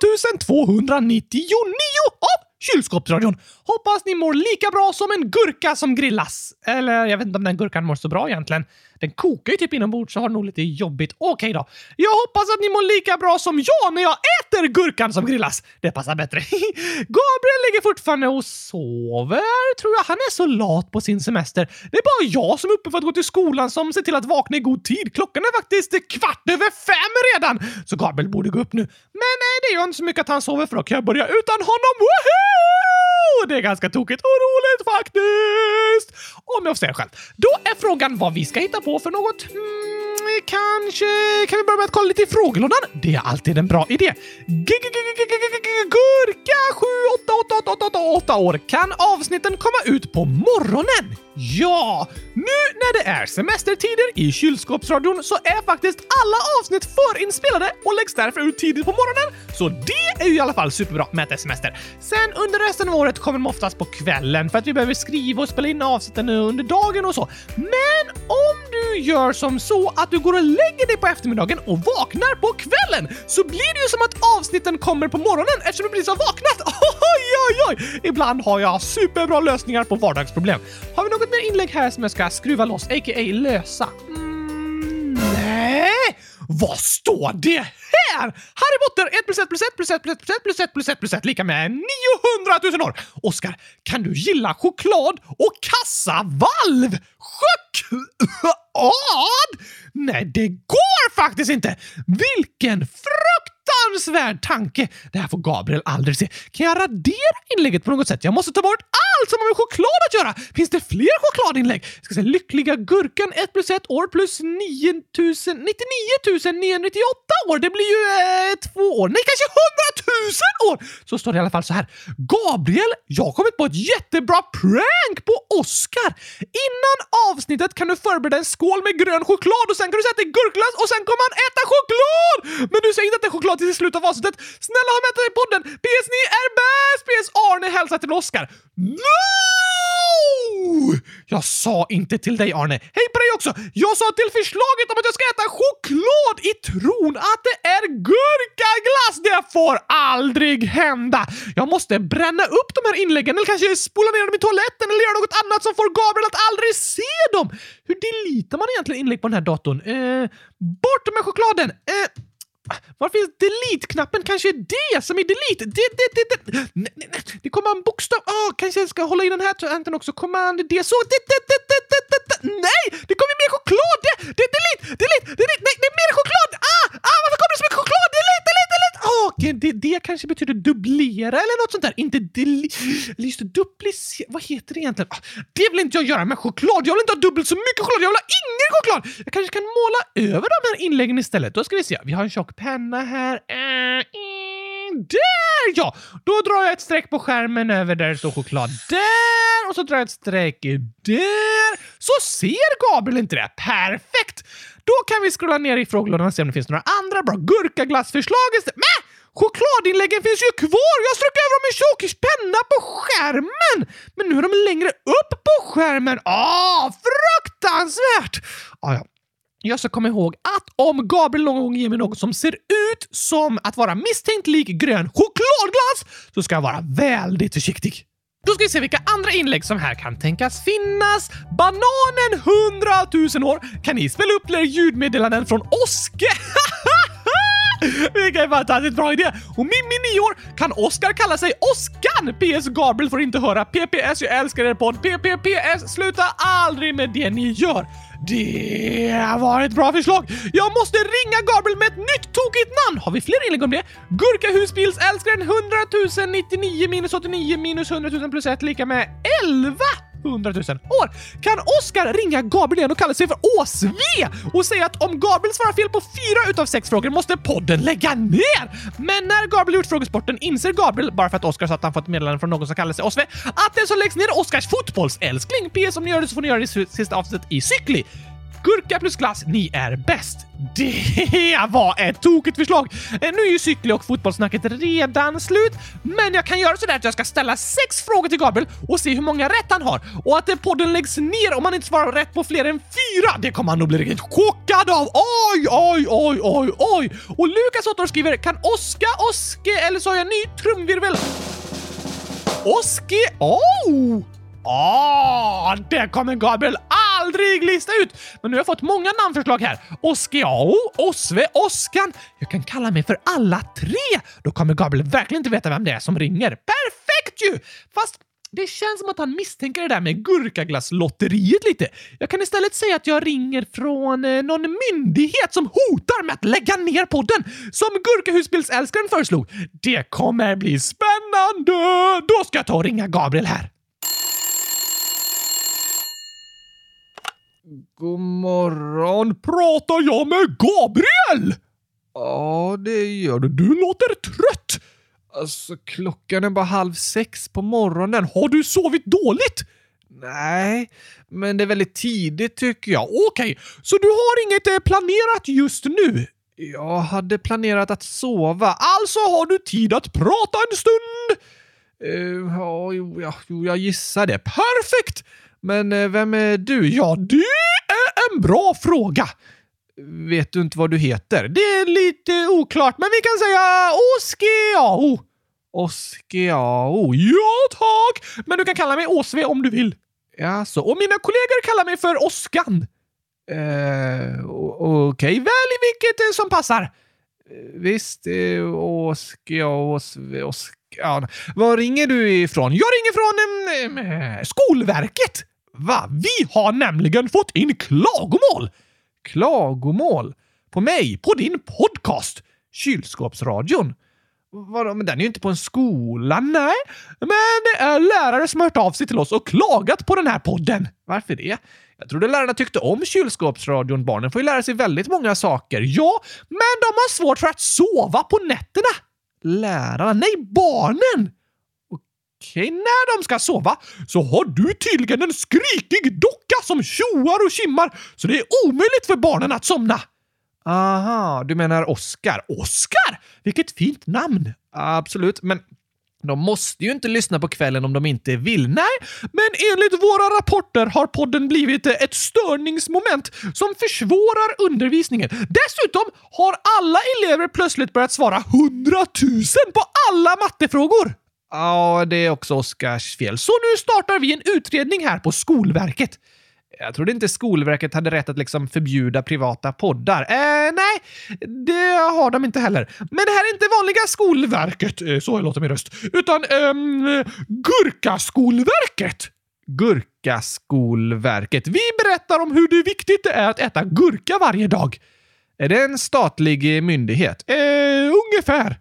2299 av Kylskåpsradion. Hoppas ni mår lika bra som en gurka som grillas. Eller jag vet inte om den gurkan mår så bra egentligen. Den kokar ju typ inombords så har nog lite jobbigt. Okej då. Jag hoppas att ni mår lika bra som jag när jag äter gurkan som grillas. Det passar bättre. Gabriel ligger fortfarande och sover, tror jag. Han är så lat på sin semester. Det är bara jag som är uppe för att gå till skolan som ser till att vakna i god tid. Klockan är faktiskt kvart över fem redan, så Gabriel borde gå upp nu. Men nej, det gör inte så mycket att han sover för då kan jag börja utan honom. Woohoo! Det är ganska tokigt och roligt faktiskt! Om jag får säga själv. Då är frågan vad vi ska hitta på för något. Mm, kanske kan vi börja med att kolla lite i frågelådan? Det är alltid en bra idé. Gurka 7888888 år. Kan avsnitten komma ut på morgonen? Ja! Nu när det är semestertider i kylskåpsradion så är faktiskt alla avsnitt förinspelade och läggs därför ut tidigt på morgonen. Så det är ju i alla fall superbra med att det är semester. Sen under resten av året kommer de oftast på kvällen för att vi behöver skriva och spela in avsnitten under dagen och så. Men om du gör som så att du går och lägger dig på eftermiddagen och vaknar på kvällen så blir det ju som att avsnitten kommer på morgonen eftersom du precis har vaknat. Oj, oj, oj! Ibland har jag superbra lösningar på vardagsproblem. Har vi något mer inlägg här som jag ska skruva loss, a.k.a. lösa? Mm, nej! Vad står det här? Harry Potter 1 plus 1 plus 1 plus 1 plus 1 plus 1 plus 1 plus 1 plus 1 lika med 900 000 år. Oskar, kan du gilla choklad och kassavalv? Choklad? Nej, det går faktiskt inte! Vilken fruktansvärd tanke! Det här får Gabriel aldrig se. Kan jag radera inlägget på något sätt? Jag måste ta bort allt som har med choklad att göra! Finns det fler chokladinlägg? Jag ska säga lyckliga gurkan 1 plus 1 år plus 9000, 99 998 år. Det blir ju eh, två år. Nej, kanske 100 000 år! Så står det i alla fall så här. Gabriel, jag har kommit på ett jättebra prank på Oscar. Innan avsnittet kan du förbereda en skål med grön choklad och sen kan du sätta i gurkglass och sen kommer han äta choklad! Men du säger inte att det är choklad till slutet av avsnittet. Snälla ha med dig i podden! PS ni är bäst! PS Arne hälsar till Oskar. No! Jag sa inte till dig Arne. Hej på dig också! Jag sa till förslaget om att jag ska äta choklad i tron att det är gurkaglass. Det får aldrig hända! Jag måste bränna upp de här inläggen eller kanske spola ner dem i toaletten eller göra något annat som får Gabriel att aldrig se dem. Hur deletar man egentligen inlägg på den här datorn? Eh, bort med chokladen! Eh, var finns delete-knappen? Kanske det som är delete? Det, det, det, det. Nej, nej, nej. det kommer en bokstav. Oh, kanske jag ska hålla i den här tanten också. Command D. så. Det, det, det, det, det, det, det. Nej, det kommer mer choklad! Det, det, delete, delete, delete. Nej, det är mer choklad! Ah, ah, varför kommer det så mycket choklad? Delete, det, det kanske betyder dubblera eller något sånt där. Inte deli... Eller just det, duplicera. Vad heter det egentligen? Ah, det vill inte jag göra med choklad. Jag vill inte ha dubbelt så mycket choklad. Jag vill ha ingen choklad. Jag kanske kan måla över de här inläggen istället. Då ska vi se. Vi har en tjock penna här. Eh, eh, där ja! Då drar jag ett streck på skärmen över där det står choklad. Där! Och så drar jag ett streck där. Så ser Gabriel inte det. Perfekt! Då kan vi scrolla ner i frågelådan och se om det finns några andra bra gurkaglassförslag istället. Chokladinläggen finns ju kvar! Jag strök över dem med tjock penna på skärmen! Men nu är de längre upp på skärmen. Ah, fruktansvärt! Ah, ja. Jag ska komma ihåg att om Gabriel någon gång ger mig något som ser ut som att vara misstänkt lik grön chokladglass så ska jag vara väldigt försiktig. Då ska vi se vilka andra inlägg som här kan tänkas finnas. Bananen 100 000 år. Kan ni spela upp fler ljudmeddelanden från Oske? Vilken fantastiskt bra idé! Och Mimmi 9 år kan Oskar kalla sig Oskan! PS Gabriel får inte höra. PPS jag älskar er podd. PPPS sluta aldrig med det ni gör. Det var ett bra förslag! Jag måste ringa Gabriel med ett nytt tokigt namn! Har vi fler inlägg om det? Gurka husbilsälskaren 100 099 minus 89 minus 100 000 plus 1 lika med 11! 100 000 år. Kan Oskar ringa Gabriel igen och kalla sig för ÅSV och säga att om Gabriel svarar fel på fyra utav sex frågor måste podden lägga ner? Men när Gabriel gjort frågesporten inser Gabriel, bara för att Oskar sa att han fått meddelande från någon som kallar sig Åsve, att den som läggs ner är Oskars fotbollsälskling. PS om ni gör det så får ni göra det i sista avsnittet i Cykli. Gurka plus glass, ni är bäst. Det var ett tokigt förslag! Eh, nu är ju cykel och fotbollssnacket redan slut, men jag kan göra sådär att jag ska ställa sex frågor till Gabriel och se hur många rätt han har. Och att eh, podden läggs ner om han inte svarar rätt på fler än fyra, det kommer han nog bli riktigt chockad av. Oj, oj, oj, oj, oj! Och Lukas Otto skriver “Kan Oska, Oske eller så har jag ny trumvirvel?” Oski... Oh! Ah, det kommer Gabriel aldrig lista ut! Men nu har jag fått många namnförslag här. Oskiao, Osve, Oskan. Jag kan kalla mig för alla tre. Då kommer Gabriel verkligen inte veta vem det är som ringer. Perfekt ju! Fast det känns som att han misstänker det där med gurkaglasslotteriet lite. Jag kan istället säga att jag ringer från eh, någon myndighet som hotar med att lägga ner podden, som Gurkahusbilsälskaren föreslog. Det kommer bli spännande! Då ska jag ta och ringa Gabriel här. God morgon! Pratar jag med Gabriel? Ja, det gör du. Du låter trött. Alltså, klockan är bara halv sex på morgonen. Har du sovit dåligt? Nej, men det är väldigt tidigt tycker jag. Okej, så du har inget eh, planerat just nu? Jag hade planerat att sova. Alltså har du tid att prata en stund? Uh, ja, jo, ja, jo, jag gissar det. Perfekt! Men eh, vem är du? Ja, det är en bra fråga. Vet du inte vad du heter? Det är lite oklart, men vi kan säga Oskeao. Oskeao. Ja, tack! Men du kan kalla mig Åsve om du vill. Ja, så. Och mina kollegor kallar mig för Oskan. Eh, Okej, Okej, välj vilket eh, som passar. Eh, visst, eh, Åsve... Osve, Oskan. Var ringer du ifrån? Jag ringer från eh, Skolverket. Va? Vi har nämligen fått in klagomål! Klagomål? På mig? På din podcast? Kylskåpsradion? Vadå, men den är ju inte på en skola. Nej, men det är lärare som har hört av sig till oss och klagat på den här podden. Varför det? Jag trodde lärarna tyckte om kylskåpsradion. Barnen får ju lära sig väldigt många saker. Ja, men de har svårt för att sova på nätterna. Lärarna? Nej, barnen! Okej, när de ska sova så har du tydligen en skrikig docka som tjoar och kimmar så det är omöjligt för barnen att somna. Aha, du menar Oskar. Oskar? Vilket fint namn! Absolut, men de måste ju inte lyssna på kvällen om de inte vill. Nej, men enligt våra rapporter har podden blivit ett störningsmoment som försvårar undervisningen. Dessutom har alla elever plötsligt börjat svara hundratusen på alla mattefrågor. Ja, det är också Oskars fel. Så nu startar vi en utredning här på Skolverket. Jag trodde inte Skolverket hade rätt att liksom förbjuda privata poddar. Eh, nej, det har de inte heller. Men det här är inte vanliga Skolverket, eh, så låter min röst, utan ehm, Gurkaskolverket. Gurkaskolverket. Vi berättar om hur det viktigt det är att äta gurka varje dag. Är det en statlig myndighet? Eh, ungefär.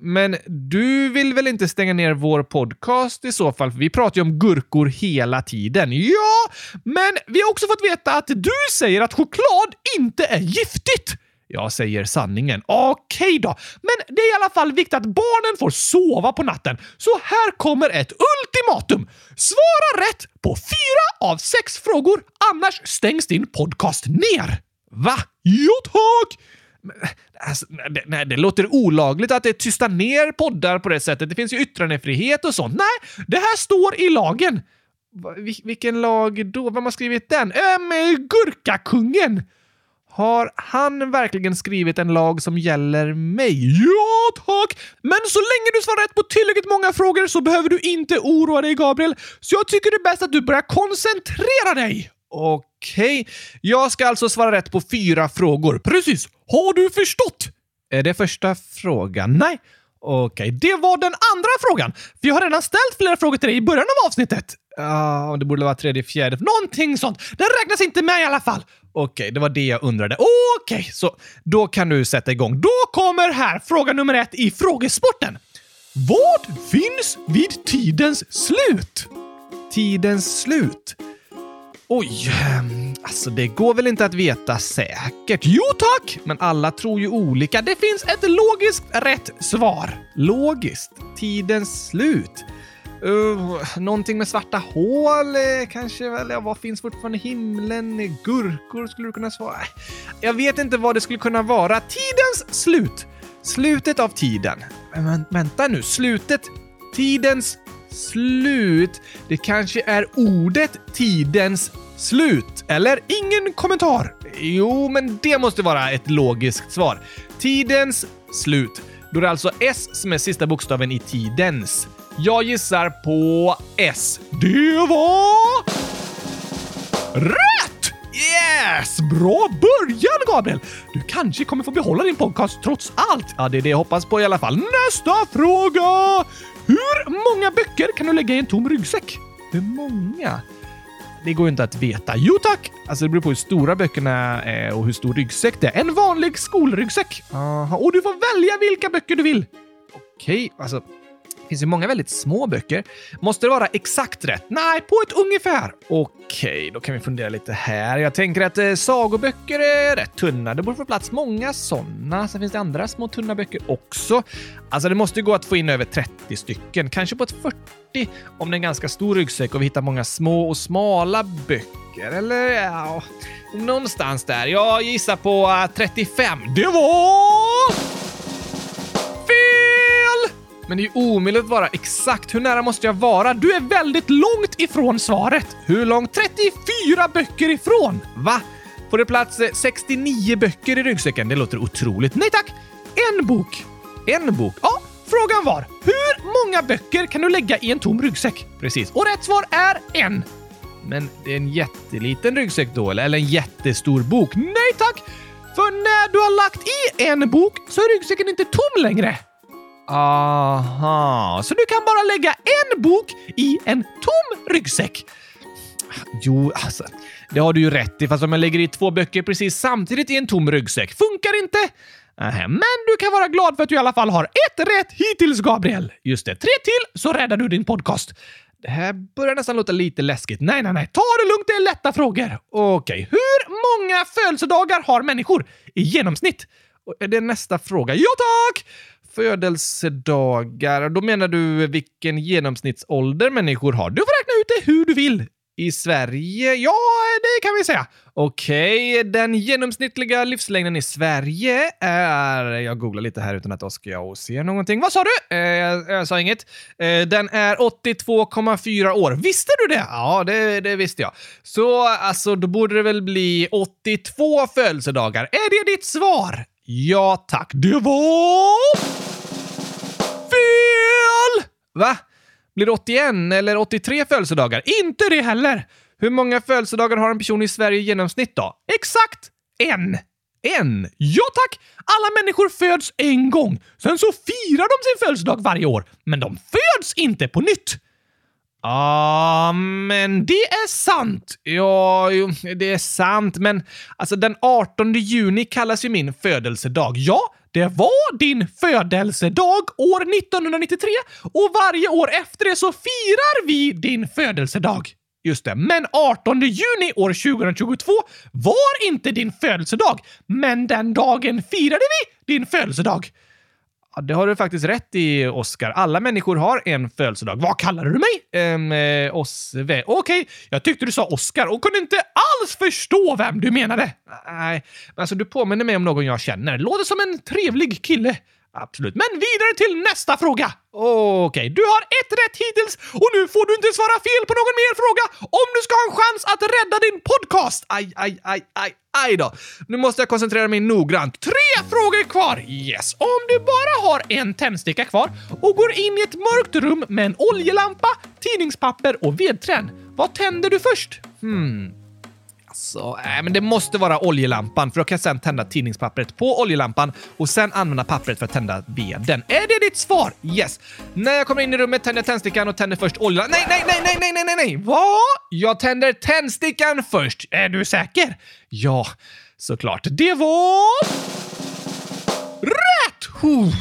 Men du vill väl inte stänga ner vår podcast i så fall? För vi pratar ju om gurkor hela tiden. Ja, men vi har också fått veta att du säger att choklad inte är giftigt. Jag säger sanningen. Okej då, men det är i alla fall viktigt att barnen får sova på natten. Så här kommer ett ultimatum. Svara rätt på fyra av sex frågor, annars stängs din podcast ner. Va? Jo tack! Äh, alltså, nej, det, nej, det låter olagligt att det tystar ner poddar på det sättet. Det finns ju yttrandefrihet och sånt. Nej, det här står i lagen. Vil- vilken lag då? Vem har skrivit den? Ähm, Gurkakungen! Har han verkligen skrivit en lag som gäller mig? Ja, tack! Men så länge du svarar rätt på tillräckligt många frågor så behöver du inte oroa dig, Gabriel. Så jag tycker det är bäst att du börjar koncentrera dig. Okej, jag ska alltså svara rätt på fyra frågor. Precis. Har du förstått? Är det första frågan? Nej. Okej, det var den andra frågan. För jag har redan ställt flera frågor till dig i början av avsnittet. Ja, det borde vara tredje, fjärde. Någonting sånt. Den räknas inte med i alla fall. Okej, det var det jag undrade. Okej, så då kan du sätta igång. Då kommer här fråga nummer ett i frågesporten. Vad finns vid tidens slut? Tidens slut? Oj, ehm, alltså det går väl inte att veta säkert? Jo tack! Men alla tror ju olika. Det finns ett logiskt rätt svar. Logiskt? Tidens slut? Uh, någonting med svarta hål eh, kanske? Väl? Ja, vad finns fortfarande i himlen? Eh, gurkor skulle du kunna svara. Jag vet inte vad det skulle kunna vara. Tidens slut. Slutet av tiden. Men vänta nu, slutet? Tidens slut. Det kanske är ordet tidens slut. Eller ingen kommentar. Jo, men det måste vara ett logiskt svar. Tidens slut. Då är det alltså S som är sista bokstaven i tidens. Jag gissar på S. Det var... Rätt! Yes! Bra början, Gabriel! Du kanske kommer få behålla din podcast trots allt. Ja, det är det jag hoppas på i alla fall. Nästa fråga! Hur många böcker kan du lägga i en tom ryggsäck? Hur många? Det går ju inte att veta. Jo tack! Alltså det beror på hur stora böckerna är och hur stor ryggsäck det är. En vanlig skolryggsäck. Aha. Och du får välja vilka böcker du vill. Okej, alltså finns ju många väldigt små böcker. Måste det vara exakt rätt? Nej, på ett ungefär. Okej, då kan vi fundera lite här. Jag tänker att eh, sagoböcker är rätt tunna. Det borde få plats många sådana. Sen finns det andra små tunna böcker också. Alltså, det måste ju gå att få in över 30 stycken. Kanske på ett 40 om det är en ganska stor ryggsäck och vi hittar många små och smala böcker. Eller ja, någonstans där. Jag gissar på eh, 35. Det var... Fel! Men det är ju omöjligt att vara exakt. Hur nära måste jag vara? Du är väldigt långt ifrån svaret. Hur långt? 34 böcker ifrån! Va? Får det plats eh, 69 böcker i ryggsäcken? Det låter otroligt. Nej tack! En bok. En bok? Ja, frågan var hur många böcker kan du lägga i en tom ryggsäck? Precis. Och rätt svar är en. Men det är en jätteliten ryggsäck då, eller en jättestor bok? Nej tack! För när du har lagt i en bok så är ryggsäcken inte tom längre. Aha, så du kan bara lägga en bok i en tom ryggsäck? Jo, alltså, det har du ju rätt i, fast om jag lägger i två böcker precis samtidigt i en tom ryggsäck funkar inte. Nähä, men du kan vara glad för att du i alla fall har ett rätt hittills, Gabriel. Just det, tre till så räddar du din podcast. Det här börjar nästan låta lite läskigt. Nej, nej, nej. Ta det lugnt, det är lätta frågor. Okej, hur många födelsedagar har människor i genomsnitt? Det är det nästa fråga? Ja, tack! Födelsedagar, då menar du vilken genomsnittsålder människor har. Du får räkna ut det hur du vill. I Sverige? Ja, det kan vi säga. Okej, den genomsnittliga livslängden i Sverige är... Jag googlar lite här utan att Oskar och ser någonting. Vad sa du? Eh, jag, jag sa inget. Eh, den är 82,4 år. Visste du det? Ja, det, det visste jag. Så alltså, då borde det väl bli 82 födelsedagar. Är det ditt svar? Ja, tack. Det var... Va? Blir det 81 eller 83 födelsedagar? Inte det heller! Hur många födelsedagar har en person i Sverige i genomsnitt då? Exakt en! En? Ja tack! Alla människor föds en gång. Sen så firar de sin födelsedag varje år, men de föds inte på nytt. Ja, men det är sant. Ja, jo, det är sant, men alltså den 18 juni kallas ju min födelsedag. Ja, det var din födelsedag år 1993 och varje år efter det så firar vi din födelsedag. Just det, men 18 juni år 2022 var inte din födelsedag, men den dagen firade vi din födelsedag. Ja, det har du faktiskt rätt i, Oskar. Alla människor har en födelsedag. Vad kallar du mig? Ehm, eh, Osve. Okej, jag tyckte du sa Oskar och kunde inte alls förstå vem du menade. Nej, men alltså du påminner mig om någon jag känner. Låter som en trevlig kille. Absolut. Men vidare till nästa fråga. Okej, du har ett rätt hittills och nu får du inte svara fel på någon mer fråga om du ska ha en chans att rädda din podcast. Aj, aj, aj, aj, aj då. Nu måste jag koncentrera mig noggrant. Tre frågor kvar. Yes. Om du bara har en tändsticka kvar och går in i ett mörkt rum med en oljelampa, tidningspapper och vedträn. Vad tänder du först? Hmm. Alltså, äh, men det måste vara oljelampan för då kan jag sen tända tidningspappret på oljelampan och sen använda pappret för att tända veden. Är det ditt svar? Yes. När jag kommer in i rummet tänder jag tändstickan och tänder först oljelampan... Nej, nej, nej, nej, nej, nej, nej, nej! Vad? Jag tänder tändstickan först. Är du säker? Ja, såklart. Det var... Rätt! Huh.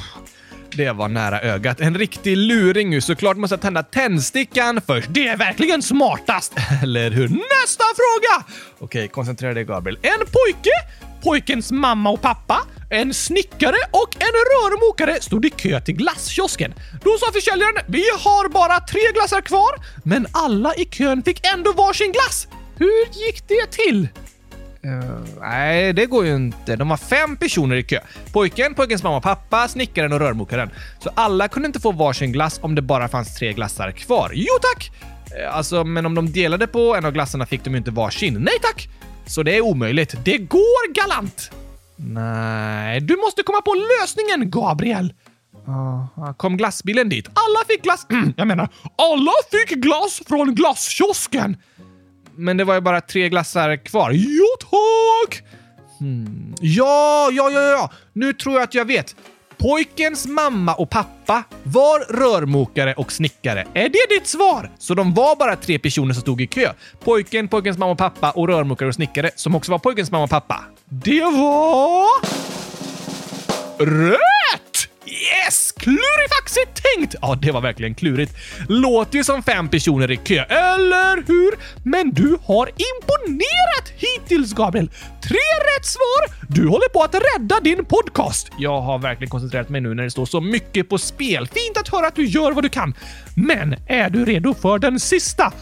Det var nära ögat. En riktig luring ju. Såklart måste jag tända tändstickan först. Det är verkligen smartast! Eller hur? Nästa fråga! Okej, koncentrera dig Gabriel. En pojke pojkens mamma och pappa, en snickare och en rörmokare stod i kö till glasskiosken. Då sa försäljaren “Vi har bara tre glassar kvar” men alla i kön fick ändå varsin glass. Hur gick det till? Uh, nej, det går ju inte. De var fem personer i kö. Pojken, pojkens mamma och pappa, snickaren och rörmokaren. Så alla kunde inte få varsin glass om det bara fanns tre glassar kvar. Jo tack! Uh, alltså, men om de delade på en av glassarna fick de ju inte varsin. Nej tack! Så det är omöjligt. Det går galant! Nej, du måste komma på lösningen, Gabriel! Uh, kom glassbilen dit? Alla fick glass... jag menar, alla fick glass från glasskiosken! Men det var ju bara tre glassar kvar. Jo tack! Hmm. Ja, ja, ja, ja. Nu tror jag att jag vet. Pojkens mamma och pappa var rörmokare och snickare. Är det ditt svar? Så de var bara tre personer som stod i kö. Pojken, pojkens mamma och pappa och rörmokare och snickare som också var pojkens mamma och pappa. Det var... Rätt! Yes! Klurifaxigt tänkt! Ja, det var verkligen klurigt. Låter ju som fem personer i kö, eller hur? Men du har imponerat hittills, Gabriel. Tre rätt svar! Du håller på att rädda din podcast. Jag har verkligen koncentrerat mig nu när det står så mycket på spel. Fint att höra att du gör vad du kan. Men är du redo för den sista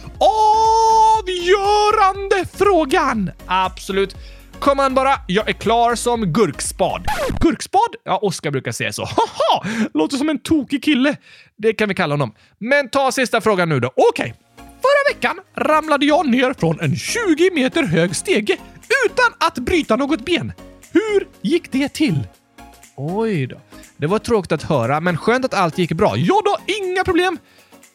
avgörande frågan? Absolut. Kom an bara, jag är klar som gurkspad. Gurkspad? Ja, Oskar brukar säga så. Haha! Låter som en tokig kille. Det kan vi kalla honom. Men ta sista frågan nu då. Okej. Okay. Förra veckan ramlade jag ner från en 20 meter hög stege utan att bryta något ben. Hur gick det till? Oj då. Det var tråkigt att höra, men skönt att allt gick bra. Ja då, inga problem.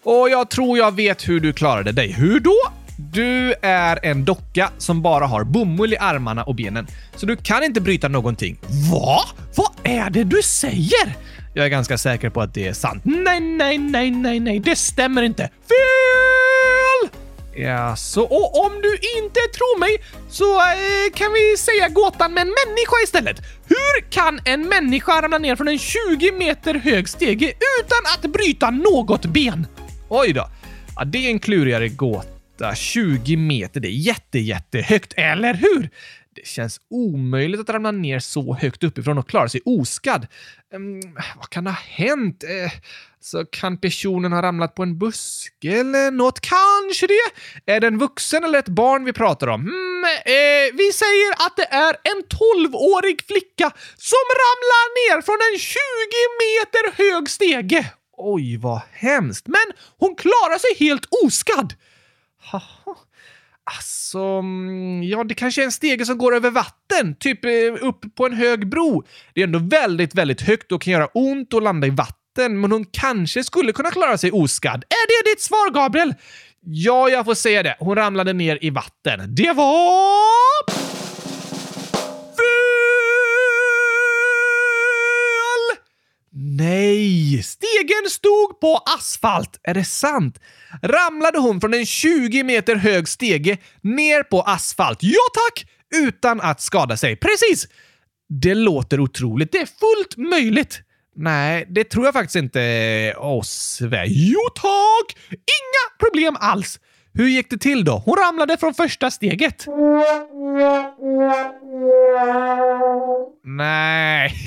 Och jag tror jag vet hur du klarade dig. Hur då? Du är en docka som bara har bomull i armarna och benen, så du kan inte bryta någonting. Va? Vad är det du säger? Jag är ganska säker på att det är sant. Nej, nej, nej, nej, nej, det stämmer inte. Fel! Ja, så och om du inte tror mig så eh, kan vi säga gåtan med en människa istället. Hur kan en människa ramla ner från en 20 meter hög stege utan att bryta något ben? Oj då. Ja, det är en klurigare gåta 20 meter, det är jätte, jättehögt, eller hur? Det känns omöjligt att ramla ner så högt uppifrån och klara sig oskadd. Um, vad kan ha hänt? Uh, så kan personen ha ramlat på en buske eller något? Kanske det? Är det en vuxen eller ett barn vi pratar om? Mm, uh, vi säger att det är en 12-årig flicka som ramlar ner från en 20 meter hög stege. Oj, vad hemskt. Men hon klarar sig helt oskadd. Haha. Alltså, mm, ja, det kanske är en stege som går över vatten, typ eh, upp på en hög bro. Det är ändå väldigt, väldigt högt och kan göra ont att landa i vatten, men hon kanske skulle kunna klara sig oskadd. Är det ditt svar, Gabriel? Ja, jag får säga det. Hon ramlade ner i vatten. Det var... Nej! Stegen stod på asfalt. Är det sant? Ramlade hon från en 20 meter hög stege ner på asfalt? Ja tack! Utan att skada sig. Precis! Det låter otroligt. Det är fullt möjligt. Nej, det tror jag faktiskt inte, eh, Osve. Jo tack! Inga problem alls. Hur gick det till då? Hon ramlade från första steget. Nej.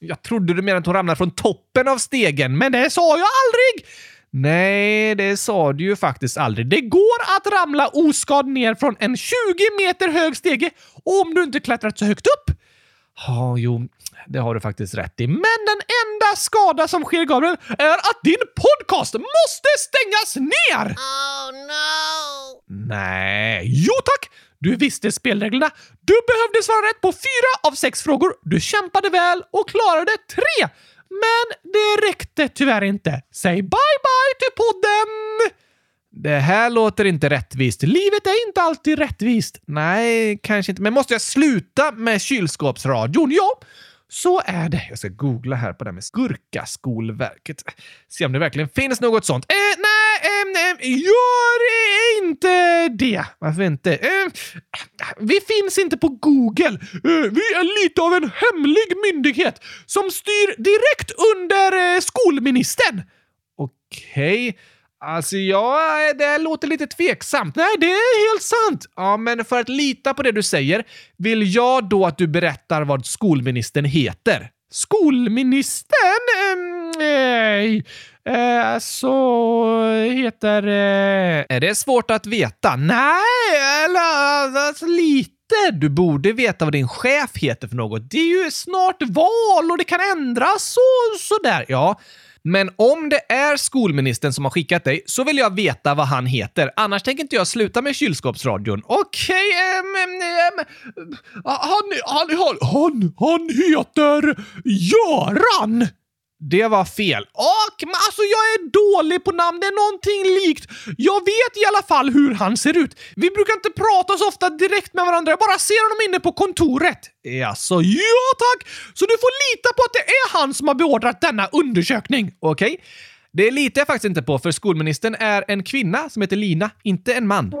Jag trodde du menade att hon ramlade från toppen av stegen, men det sa jag aldrig! Nej, det sa du ju faktiskt aldrig. Det går att ramla oskadd ner från en 20 meter hög stege om du inte klättrat så högt upp. Ja, jo, det har du faktiskt rätt i. Men den enda skada som sker, Gabriel, är att din podcast måste stängas ner! Oh no! Nej, jo tack! Du visste spelreglerna. Du behövde svara rätt på fyra av sex frågor. Du kämpade väl och klarade tre. Men det räckte tyvärr inte. Säg bye-bye till podden! Det här låter inte rättvist. Livet är inte alltid rättvist. Nej, kanske inte. Men måste jag sluta med kylskåpsradion? Ja, så är det. Jag ska googla här på det här med Skurkaskolverket. Se om det verkligen finns något sånt. Eh, nej, eh, eh, gör inte det. Varför inte? Eh, vi finns inte på Google. Eh, vi är lite av en hemlig myndighet som styr direkt under eh, skolministern. Okej. Okay. Alltså, ja, det låter lite tveksamt. Nej, det är helt sant. Ja, men för att lita på det du säger vill jag då att du berättar vad skolministern heter. Skolministern? Ehm, nej. Eh, så heter... Eh, Är det svårt att veta? nej, eller alltså, lite. Du borde veta vad din chef heter för något. Det är ju snart val och det kan ändras och sådär. Ja, men om det är skolministern som har skickat dig så vill jag veta vad han heter. Annars tänker inte jag sluta med kylskåpsradion. Okej, okay, um, um, han, han, han, han heter Göran. Det var fel. Och, men alltså jag är dålig på namn, det är någonting likt. Jag vet i alla fall hur han ser ut. Vi brukar inte prata så ofta direkt med varandra, jag bara ser honom inne på kontoret. Alltså, ja tack! Så du får lita på att det är han som har beordrat denna undersökning. Okej? Det litar jag faktiskt inte på, för skolministern är en kvinna som heter Lina, inte en man.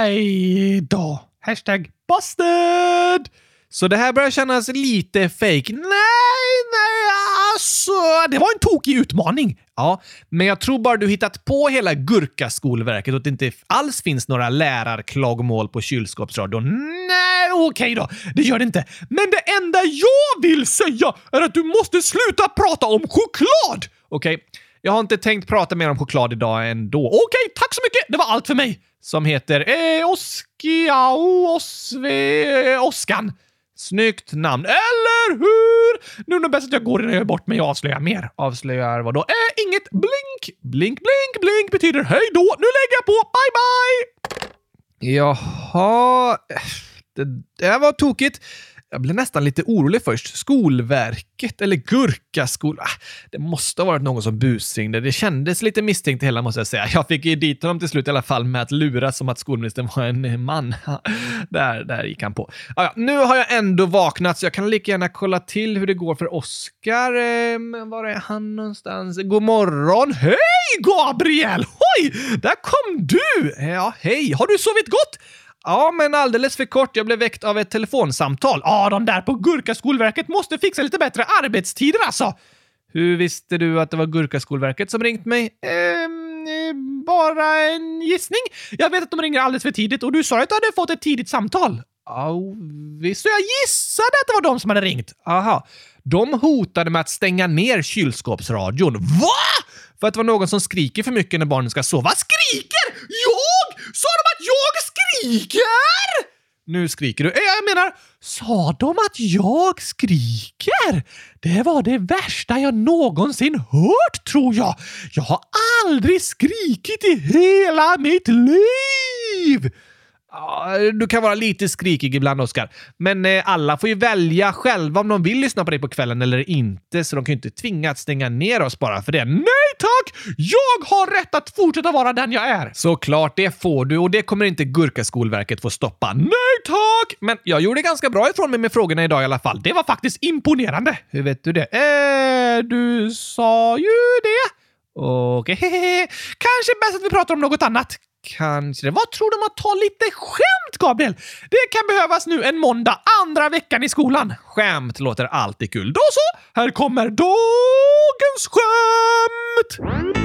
Aj då. Hashtag busted! Så det här börjar kännas lite fake. Nej, nej, alltså. Det var en tokig utmaning. Ja, men jag tror bara du hittat på hela gurkaskolverket och att det inte alls finns några lärarklagomål på kylskåpsradion. Nej, okej då. Det gör det inte. Men det enda jag vill säga är att du måste sluta prata om choklad! Okej, jag har inte tänkt prata mer om choklad idag ändå. Okej, tack så mycket. Det var allt för mig. Som heter Eh, Oskiao, Osve, Oskan. Snyggt namn. Eller hur? Nu är det bäst att jag går innan jag gör bort mig och avslöjar mer. Avslöjar vadå? Äh, eh, inget blink. Blink, blink, blink betyder hej då. Nu lägger jag på. Bye, bye! Jaha, det där var tokigt. Jag blev nästan lite orolig först. Skolverket eller Gurkaskolan. Ah, Det måste ha varit någon som busringde. Det kändes lite misstänkt det hela måste jag säga. Jag fick ju dit honom till slut i alla fall med att luras som att skolministern var en man. Där, där gick han på. Ah, ja, nu har jag ändå vaknat så jag kan lika gärna kolla till hur det går för Oskar. Eh, var är han någonstans? God morgon! Hej Gabriel! Oj, där kom du! Ja, hej! Har du sovit gott? Ja, men alldeles för kort. Jag blev väckt av ett telefonsamtal. Ja, de där på Gurkaskolverket måste fixa lite bättre arbetstider alltså. Hur visste du att det var Gurkaskolverket som ringt mig? Ehm, eh, bara en gissning. Jag vet att de ringer alldeles för tidigt och du sa att du hade fått ett tidigt samtal. Ja, visst. Så jag gissade att det var de som hade ringt. Aha. De hotade med att stänga ner kylskåpsradion. Va? För att det var någon som skriker för mycket när barnen ska sova. Skriker? Jag? Sa de att jag skriker? Nu skriker du. Jag menar, sa de att jag skriker? Det var det värsta jag någonsin hört, tror jag. Jag har aldrig skrikit i hela mitt liv! Du kan vara lite skrikig ibland, Oskar. Men eh, alla får ju välja själva om de vill lyssna på dig på kvällen eller inte, så de kan ju inte tvinga att stänga ner oss bara för det. Nej tack! Jag har rätt att fortsätta vara den jag är. Såklart, det får du och det kommer inte Gurkaskolverket få stoppa. Nej tack! Men jag gjorde ganska bra ifrån mig med frågorna idag i alla fall. Det var faktiskt imponerande. Hur vet du det? Eh, du sa ju det. Okej. Kanske bäst att vi pratar om något annat. Kanske det. Vad tror du om att ta lite skämt, Gabriel? Det kan behövas nu en måndag, andra veckan i skolan. Skämt låter alltid kul. Då så, här kommer dagens skämt!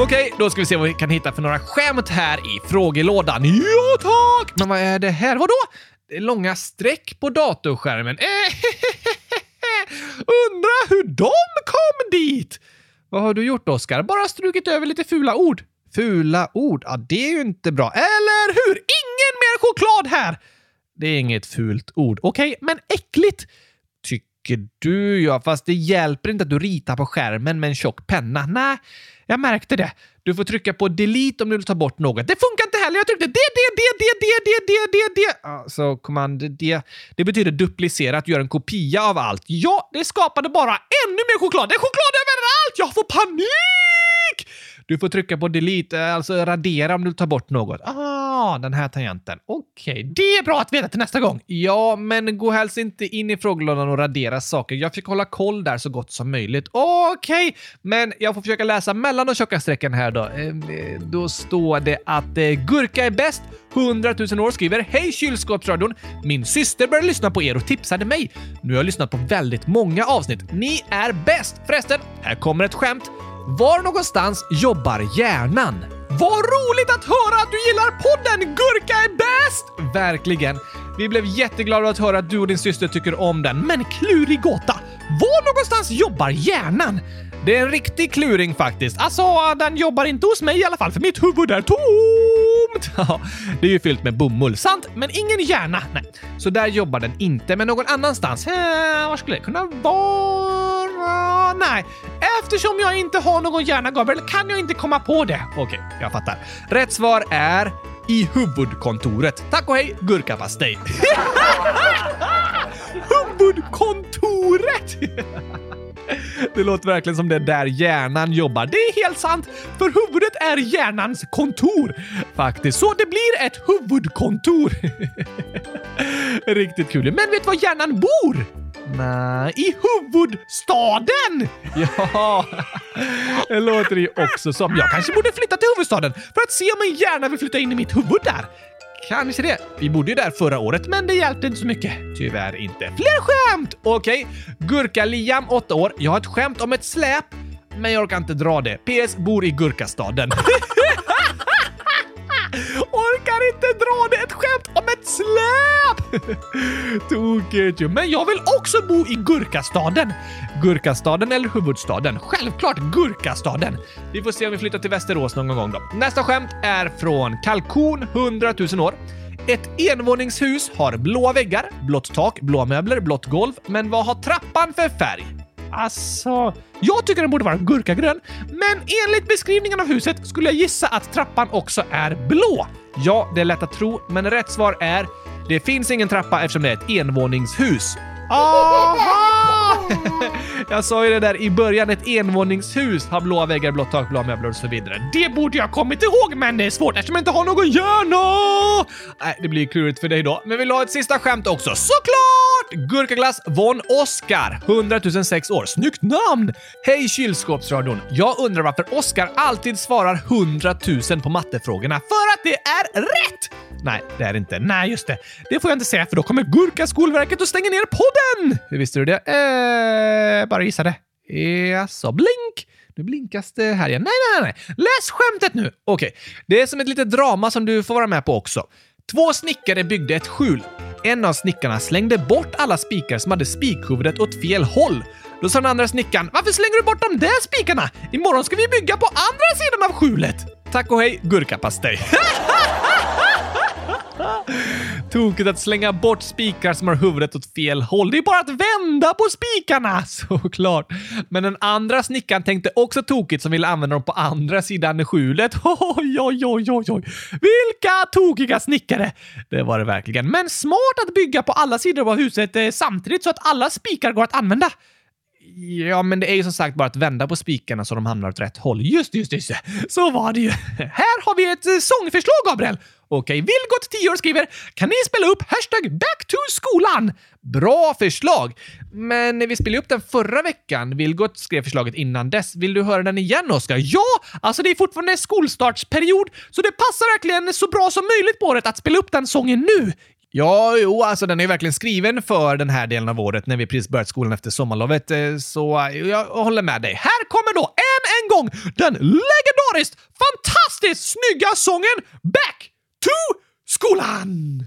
Okej, då ska vi se vad vi kan hitta för några skämt här i frågelådan. Ja, tack! Men vad är det här? Vadå? Det är långa streck på datorskärmen. Eh, Undra hur de kom dit? vad har du gjort, Oskar? Bara strukit över lite fula ord. Fula ord? Ja, det är ju inte bra. Eller hur? Ingen mer choklad här! Det är inget fult ord. Okej, men äckligt. Tycker du ja, fast det hjälper inte att du ritar på skärmen med en tjock penna. Nej, jag märkte det. Du får trycka på delete om du vill ta bort något. Det funkar inte heller. Jag tryckte det, det, det, det, det, det, det, det, det. Alltså, command det, det betyder duplicera, att göra en kopia av allt. Ja, det skapade bara ännu mer choklad. Det är choklad överallt! Jag får panik! Du får trycka på delete, alltså radera om du tar bort något. Ah, den här tangenten. Okej, Det är bra att veta till nästa gång. Ja, men gå helst inte in i frågelådan och radera saker. Jag försöker hålla koll där så gott som möjligt. Okej, men jag får försöka läsa mellan de tjocka strecken här då. Ehm, eh, Då står det att eh, Gurka är bäst. 100 000 år skriver Hej kylskåpsradion! Min syster började lyssna på er och tipsade mig. Nu har jag lyssnat på väldigt många avsnitt. Ni är bäst! Förresten, här kommer ett skämt. Var någonstans jobbar hjärnan? Vad roligt att höra att du gillar podden Gurka är bäst! Verkligen. Vi blev jätteglada att höra att du och din syster tycker om den. Men klurig gåta. Var någonstans jobbar hjärnan? Det är en riktig kluring faktiskt. Alltså, den jobbar inte hos mig i alla fall, för mitt huvud är tomt. Ja, det är ju fyllt med bomull. Sant, men ingen hjärna. Nej. Så där jobbar den inte, men någon annanstans. Eh, var skulle det kunna vara? Nej, eftersom jag inte har någon hjärna, Gabriel, kan jag inte komma på det. Okej, jag fattar. Rätt svar är i huvudkontoret. Tack och hej, gurkapastej. Huvudkontoret! Det låter verkligen som det är där hjärnan jobbar. Det är helt sant, för huvudet är hjärnans kontor. Faktiskt, så det blir ett huvudkontor. Riktigt kul. Men vet du var hjärnan bor? Nej. I huvudstaden! Ja, det låter det ju också som. Jag kanske borde flytta till huvudstaden för att se om min hjärna vill flytta in i mitt huvud där. Kanske det. Vi bodde ju där förra året, men det hjälpte inte så mycket. Tyvärr inte. Fler skämt! Okej. Gurka-Liam, 8 år. Jag har ett skämt om ett släp, men jag orkar inte dra det. PS. Bor i Gurkastaden. kan inte dra det ett skämt om ett släp! Tokigt ju. Men jag vill också bo i Gurkastaden. Gurkastaden eller huvudstaden? Självklart Gurkastaden. Vi får se om vi flyttar till Västerås någon gång då. Nästa skämt är från Kalkon, 100 000 år. Ett envåningshus har blåa väggar, blått tak, blåa möbler, blått golv. Men vad har trappan för färg? Alltså, jag tycker den borde vara gurkagrön, men enligt beskrivningen av huset skulle jag gissa att trappan också är blå. Ja, det är lätt att tro, men rätt svar är det finns ingen trappa eftersom det är ett envåningshus. Aha! Jag sa ju det där i början, ett envåningshus har blåa väggar, blått tak, blå möbler och så vidare. Det borde jag kommit ihåg, men det är svårt eftersom jag inte har någon hjärna! Nej, det blir klurigt för dig då. Men vill du ha ett sista skämt också? Såklart! Gurkaglass von Oscar, 100 006 år. Snyggt namn! Hej kylskåpsradion! Jag undrar varför Oscar alltid svarar 100 000 på mattefrågorna. För att det är rätt! Nej, det är det inte. Nej, just det. Det får jag inte säga för då kommer Gurka Skolverket och stänger ner podden! Hur visste du det? Eh, bara gissade. Jaså, blink! Nu blinkas det här igen. Nej, nej, nej. Läs skämtet nu! Okej, det är som ett litet drama som du får vara med på också. Två snickare byggde ett skjul. En av snickarna slängde bort alla spikar som hade spikhuvudet åt fel håll. Då sa den andra snickaren “Varför slänger du bort de där spikarna? Imorgon ska vi bygga på andra sidan av skjulet!” Tack och hej, gurkapastej! Tokigt att slänga bort spikar som har huvudet åt fel håll. Det är bara att vända på spikarna! Såklart. Men den andra snickaren tänkte också tokigt som ville använda dem på andra sidan skjulet. Oj, oj, oj, oj, oj. Vilka tokiga snickare! Det var det verkligen. Men smart att bygga på alla sidor av huset eh, samtidigt så att alla spikar går att använda. Ja, men det är ju som sagt bara att vända på spikarna så de hamnar åt rätt håll. Just det, just det, just det. Så var det ju. Här har vi ett eh, sångförslag, Gabriel. Okej, Vilgot, 10 år, skriver “Kan ni spela upp hashtag back to skolan?” Bra förslag! Men vi spelade upp den förra veckan. Vilgot skrev förslaget innan dess. Vill du höra den igen, Oskar? Ja, alltså det är fortfarande skolstartsperiod, så det passar verkligen så bra som möjligt på året att spela upp den sången nu. Ja, jo, alltså den är verkligen skriven för den här delen av året när vi precis börjat skolan efter sommarlovet. Eh, så jag håller med dig. Här kommer då än en gång den legendariskt fantastiskt snygga sången Back to skolan!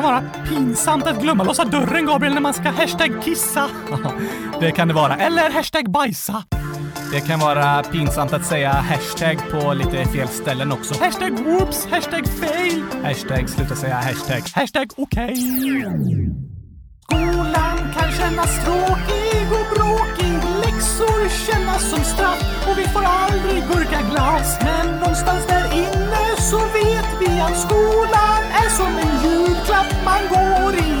kan vara pinsamt att glömma låsa dörren, Gabriel, när man ska hashtag kissa. det kan det vara. Eller hashtag bajsa. Det kan vara pinsamt att säga hashtag på lite fel ställen också. Hashtag whoops, hashtag fail. Hashtag sluta säga hashtag. Hashtag okej. Skolan kan kännas tråkig och bråkig. Läxor kännas som straff och vi får aldrig gurkaglass. Men någonstans där så vet vi att skolan är som en julklapp man går i.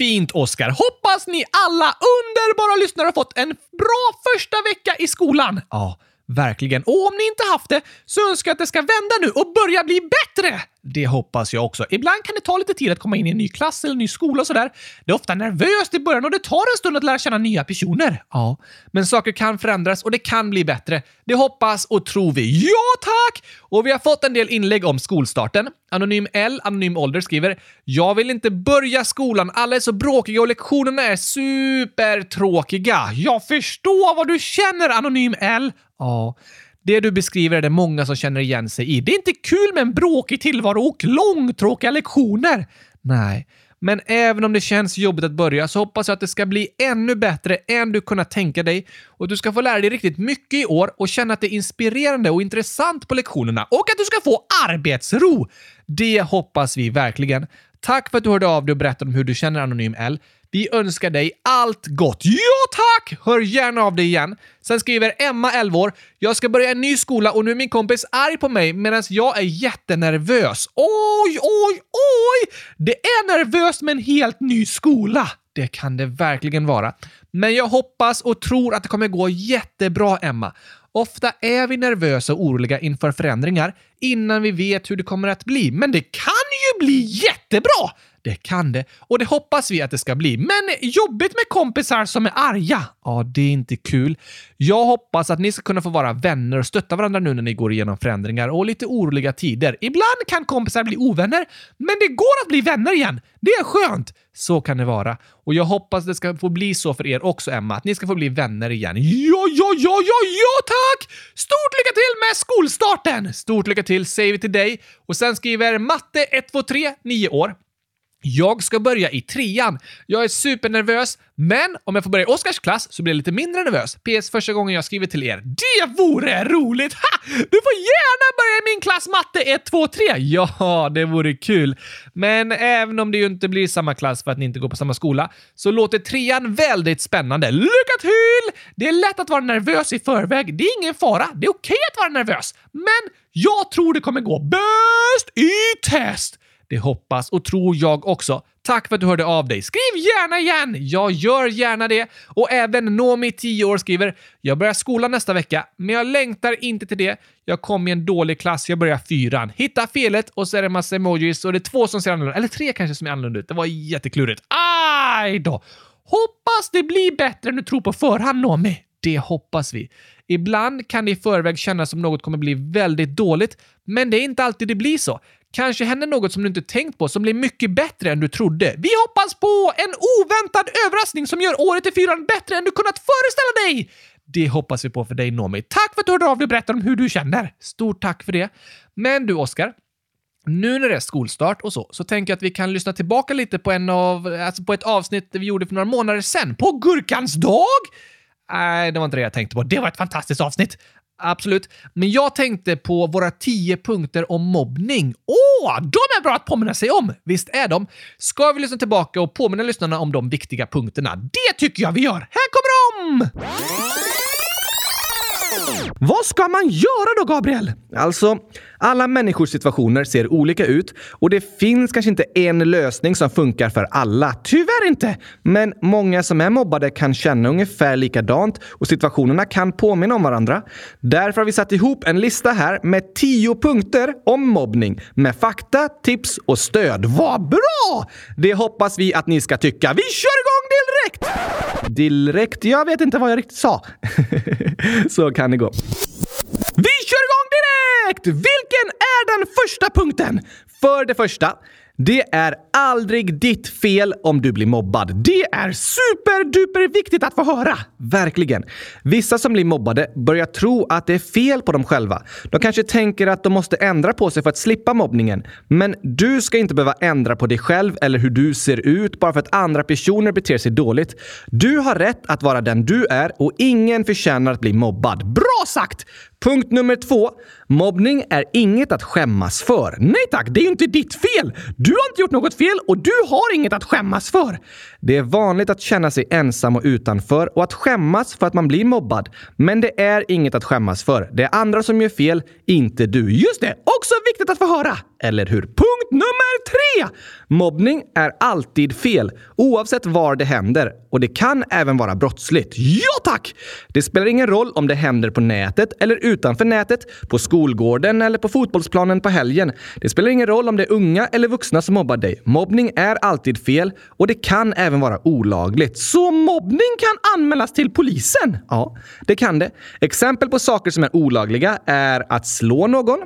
Fint, Oskar. Hoppas ni alla underbara lyssnare har fått en bra första vecka i skolan. Ja, verkligen. Och om ni inte haft det så önskar jag att det ska vända nu och börja bli bättre. Det hoppas jag också. Ibland kan det ta lite tid att komma in i en ny klass eller en ny skola och sådär. Det är ofta nervöst i början och det tar en stund att lära känna nya personer. Ja, men saker kan förändras och det kan bli bättre. Det hoppas och tror vi. Ja, tack! Och vi har fått en del inlägg om skolstarten. Anonym L, Anonym Ålder skriver “Jag vill inte börja skolan, alla är så bråkiga och lektionerna är supertråkiga.” Jag förstår vad du känner, Anonym L. Ja, det du beskriver är det många som känner igen sig i. Det är inte kul med en bråkig tillvaro och långtråkiga lektioner. Nej, men även om det känns jobbigt att börja så hoppas jag att det ska bli ännu bättre än du kunnat tänka dig och att du ska få lära dig riktigt mycket i år och känna att det är inspirerande och intressant på lektionerna och att du ska få arbetsro. Det hoppas vi verkligen. Tack för att du hörde av dig och berättade om hur du känner Anonym L. Vi önskar dig allt gott. Ja, tack! Hör gärna av dig igen. Sen skriver Emma, 11 år. Jag ska börja en ny skola och nu är min kompis arg på mig medan jag är jättenervös. Oj, oj, oj! Det är nervöst med en helt ny skola. Det kan det verkligen vara. Men jag hoppas och tror att det kommer gå jättebra, Emma. Ofta är vi nervösa och oroliga inför förändringar innan vi vet hur det kommer att bli. Men det kan ju bli jättebra! Det kan det. Och det hoppas vi att det ska bli. Men jobbigt med kompisar som är arga. Ja, det är inte kul. Jag hoppas att ni ska kunna få vara vänner och stötta varandra nu när ni går igenom förändringar och lite oroliga tider. Ibland kan kompisar bli ovänner, men det går att bli vänner igen. Det är skönt. Så kan det vara. Och jag hoppas det ska få bli så för er också, Emma. Att ni ska få bli vänner igen. Ja, ja, ja, ja, ja, tack! Stort lycka till med skolstarten! Stort lycka till säger vi till dig. Och sen skriver Matte 123, 9 år. Jag ska börja i trean. Jag är supernervös, men om jag får börja i Oskars klass så blir jag lite mindre nervös. PS första gången jag skriver till er. Det vore roligt! Ha! Du får gärna börja i min klass matte 1, 2, 3! Ja, det vore kul. Men även om det ju inte blir samma klass för att ni inte går på samma skola, så låter trean väldigt spännande. Lycka till! Det är lätt att vara nervös i förväg. Det är ingen fara. Det är okej att vara nervös. Men jag tror det kommer gå bäst i test! Det hoppas och tror jag också. Tack för att du hörde av dig. Skriv gärna igen! Jag gör gärna det. Och även Nomi, 10 år, skriver “Jag börjar skolan nästa vecka, men jag längtar inte till det. Jag kom i en dålig klass, jag börjar fyran. Hitta felet och så är det en massa emojis och det är två som ser annorlunda Eller tre kanske som är annorlunda ut. Det var jätteklurigt. Aj då! Hoppas det blir bättre än du tror på förhand, Nomi. Det hoppas vi. Ibland kan det i förväg kännas som något kommer bli väldigt dåligt, men det är inte alltid det blir så. Kanske händer något som du inte tänkt på som blir mycket bättre än du trodde. Vi hoppas på en oväntad överraskning som gör året i fyran bättre än du kunnat föreställa dig! Det hoppas vi på för dig, Nomi. Tack för att du hörde av dig och berättade om hur du känner. Stort tack för det. Men du, Oskar. Nu när det är skolstart och så, så tänker jag att vi kan lyssna tillbaka lite på, en av, alltså på ett avsnitt vi gjorde för några månader sedan. På Gurkans dag? Nej, det var inte det jag tänkte på. Det var ett fantastiskt avsnitt. Absolut. Men jag tänkte på våra tio punkter om mobbning. Åh, de är bra att påminna sig om! Visst är de? Ska vi lyssna tillbaka och påminna lyssnarna om de viktiga punkterna? Det tycker jag vi gör! Här kommer de! Vad ska man göra då, Gabriel? Alltså, alla människors situationer ser olika ut och det finns kanske inte en lösning som funkar för alla. Tyvärr inte! Men många som är mobbade kan känna ungefär likadant och situationerna kan påminna om varandra. Därför har vi satt ihop en lista här med tio punkter om mobbning med fakta, tips och stöd. Vad bra! Det hoppas vi att ni ska tycka. Vi kör igång direkt! Direkt? Jag vet inte vad jag riktigt sa. Så kan det gå. Vi kör igång direkt! Vilken är den första punkten? För det första, det är aldrig ditt fel om du blir mobbad. Det är superduper viktigt att få höra! Verkligen. Vissa som blir mobbade börjar tro att det är fel på dem själva. De kanske tänker att de måste ändra på sig för att slippa mobbningen. Men du ska inte behöva ändra på dig själv eller hur du ser ut bara för att andra personer beter sig dåligt. Du har rätt att vara den du är och ingen förtjänar att bli mobbad. Bra sagt! Punkt nummer två. Mobbning är inget att skämmas för. Nej tack, det är ju inte ditt fel! Du du har inte gjort något fel och du har inget att skämmas för. Det är vanligt att känna sig ensam och utanför och att skämmas för att man blir mobbad. Men det är inget att skämmas för. Det är andra som gör fel, inte du. Just det! Också viktigt att få höra! Eller hur? Punkt nummer tre! Mobbning är alltid fel, oavsett var det händer. Och det kan även vara brottsligt. Ja tack! Det spelar ingen roll om det händer på nätet eller utanför nätet, på skolgården eller på fotbollsplanen på helgen. Det spelar ingen roll om det är unga eller vuxna som mobbar dig. Mobbning är alltid fel och det kan även vara olagligt. Så mobbning kan anmälas till polisen? Ja, det kan det. Exempel på saker som är olagliga är att slå någon,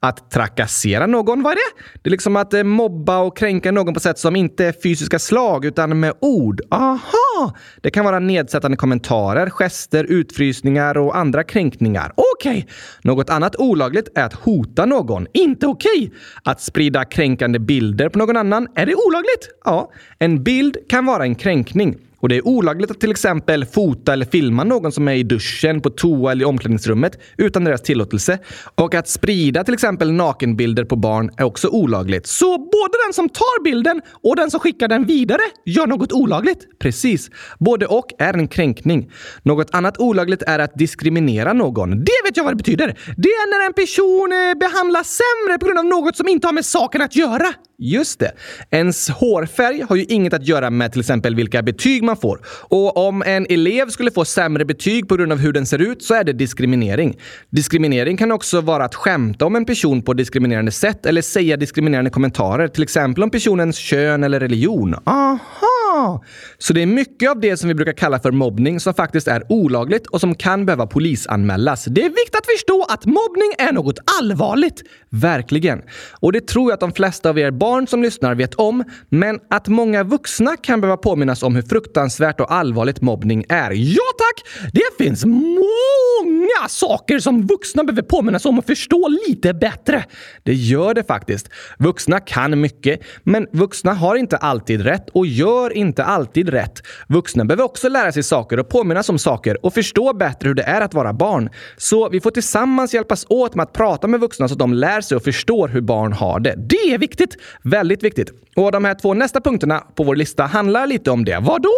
att trakassera någon, vad är det? Det är liksom att eh, mobba och kränka någon på sätt som inte är fysiska slag utan med ord. Aha! Det kan vara nedsättande kommentarer, gester, utfrysningar och andra kränkningar. Okej! Okay. Något annat olagligt är att hota någon. Inte okej! Okay. Att sprida kränkande bilder på någon annan. Är det olagligt? Ja. En bild kan vara en kränkning. Och det är olagligt att till exempel fota eller filma någon som är i duschen, på toa eller i omklädningsrummet utan deras tillåtelse. Och att sprida till exempel nakenbilder på barn är också olagligt. Så både den som tar bilden och den som skickar den vidare gör något olagligt? Precis. Både och är en kränkning. Något annat olagligt är att diskriminera någon. Det vet jag vad det betyder. Det är när en person eh, behandlas sämre på grund av något som inte har med saken att göra. Just det. Ens hårfärg har ju inget att göra med till exempel vilka betyg man får. Och om en elev skulle få sämre betyg på grund av hur den ser ut så är det diskriminering. Diskriminering kan också vara att skämta om en person på diskriminerande sätt eller säga diskriminerande kommentarer, till exempel om personens kön eller religion. Aha! Aha! Så det är mycket av det som vi brukar kalla för mobbning som faktiskt är olagligt och som kan behöva polisanmälas. Det är viktigt att förstå att mobbning är något allvarligt. Verkligen. Och det tror jag att de flesta av er barn som lyssnar vet om. Men att många vuxna kan behöva påminnas om hur fruktansvärt och allvarligt mobbning är. Ja tack! Det finns många saker som vuxna behöver påminnas om och förstå lite bättre. Det gör det faktiskt. Vuxna kan mycket, men vuxna har inte alltid rätt och gör inte inte alltid rätt. Vuxna behöver också lära sig saker och påminnas om saker och förstå bättre hur det är att vara barn. Så vi får tillsammans hjälpas åt med att prata med vuxna så att de lär sig och förstår hur barn har det. Det är viktigt! Väldigt viktigt. Och de här två nästa punkterna på vår lista handlar lite om det. Vad då?